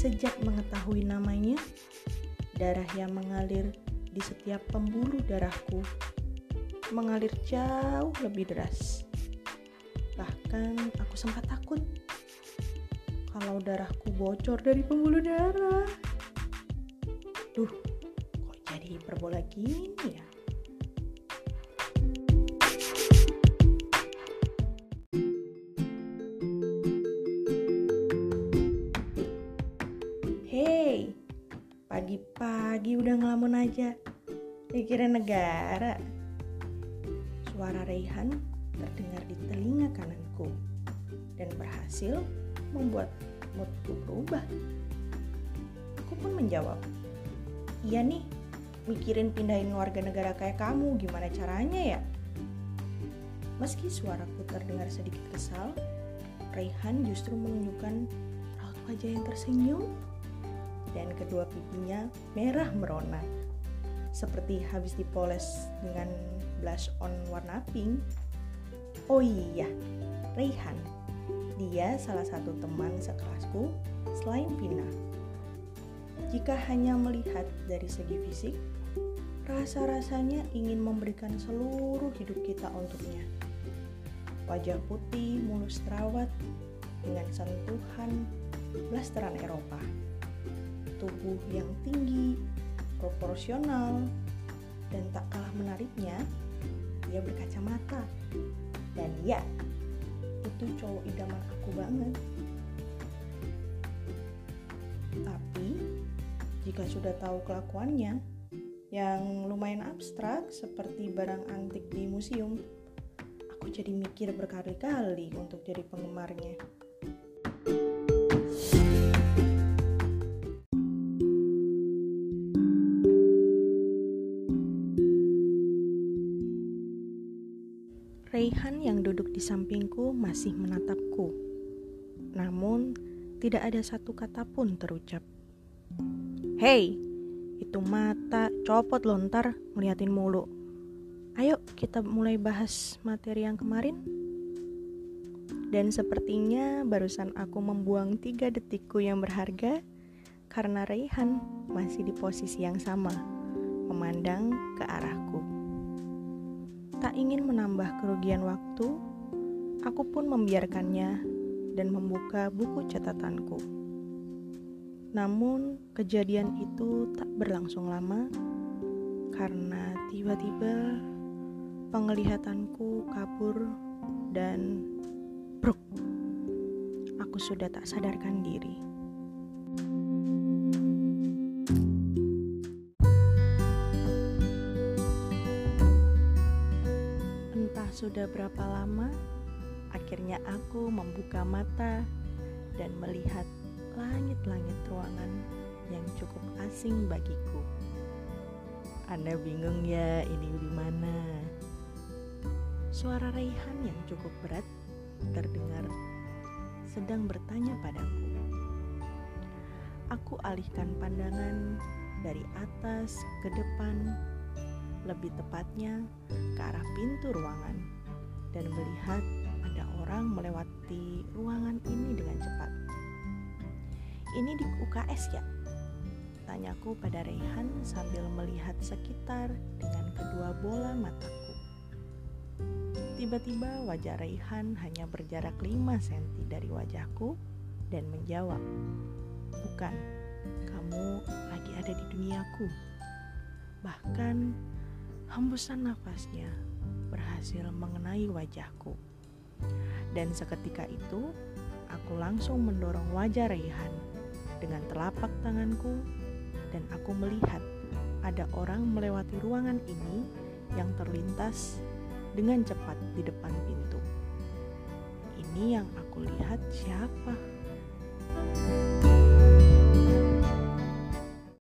Sejak mengetahui namanya, darah yang mengalir di setiap pembuluh darahku mengalir jauh lebih deras. Bahkan aku sempat takut kalau darahku bocor dari pembuluh darah. Duh, kok jadi hiperbola gini ya? Hei, pagi-pagi udah ngelamun aja. Mikirin negara. Suara Raihan terdengar di telinga kananku dan berhasil membuat moodku berubah. Aku pun menjawab, iya nih, mikirin pindahin warga negara kayak kamu, gimana caranya ya? Meski suaraku terdengar sedikit kesal, Raihan justru menunjukkan raut wajah yang tersenyum dan kedua pipinya merah merona seperti habis dipoles dengan blush on warna pink. Oh iya, Raihan. Dia salah satu teman sekelasku selain Pina. Jika hanya melihat dari segi fisik, rasa-rasanya ingin memberikan seluruh hidup kita untuknya. Wajah putih mulus terawat dengan sentuhan blasteran Eropa. Tubuh yang tinggi, proporsional, dan tak kalah menariknya, dia berkacamata. Dan ya, itu cowok idaman aku banget. Tapi, jika sudah tahu kelakuannya, yang lumayan abstrak seperti barang antik di museum, aku jadi mikir berkali-kali untuk jadi penggemarnya. Raihan yang duduk di sampingku masih menatapku. Namun, tidak ada satu kata pun terucap. Hei, itu mata copot lontar ngeliatin mulu. Ayo kita mulai bahas materi yang kemarin. Dan sepertinya barusan aku membuang tiga detikku yang berharga karena Raihan masih di posisi yang sama, memandang ke arahku. Tak ingin menambah kerugian waktu, aku pun membiarkannya dan membuka buku catatanku. Namun, kejadian itu tak berlangsung lama karena tiba-tiba penglihatanku kabur dan bruk. Aku sudah tak sadarkan diri. Sudah berapa lama, akhirnya aku membuka mata dan melihat langit-langit ruangan yang cukup asing bagiku. Anda bingung ya ini di mana? Suara Raihan yang cukup berat terdengar sedang bertanya padaku. Aku alihkan pandangan dari atas ke depan lebih tepatnya ke arah pintu ruangan, dan melihat ada orang melewati ruangan ini dengan cepat. Ini di UKS ya? Tanyaku pada Rehan sambil melihat sekitar dengan kedua bola mataku. Tiba-tiba wajah Rehan hanya berjarak 5 cm dari wajahku dan menjawab, Bukan, kamu lagi ada di duniaku. Bahkan Hembusan nafasnya berhasil mengenai wajahku. Dan seketika itu, aku langsung mendorong wajah Raihan dengan telapak tanganku dan aku melihat ada orang melewati ruangan ini yang terlintas dengan cepat di depan pintu. Ini yang aku lihat siapa? thank you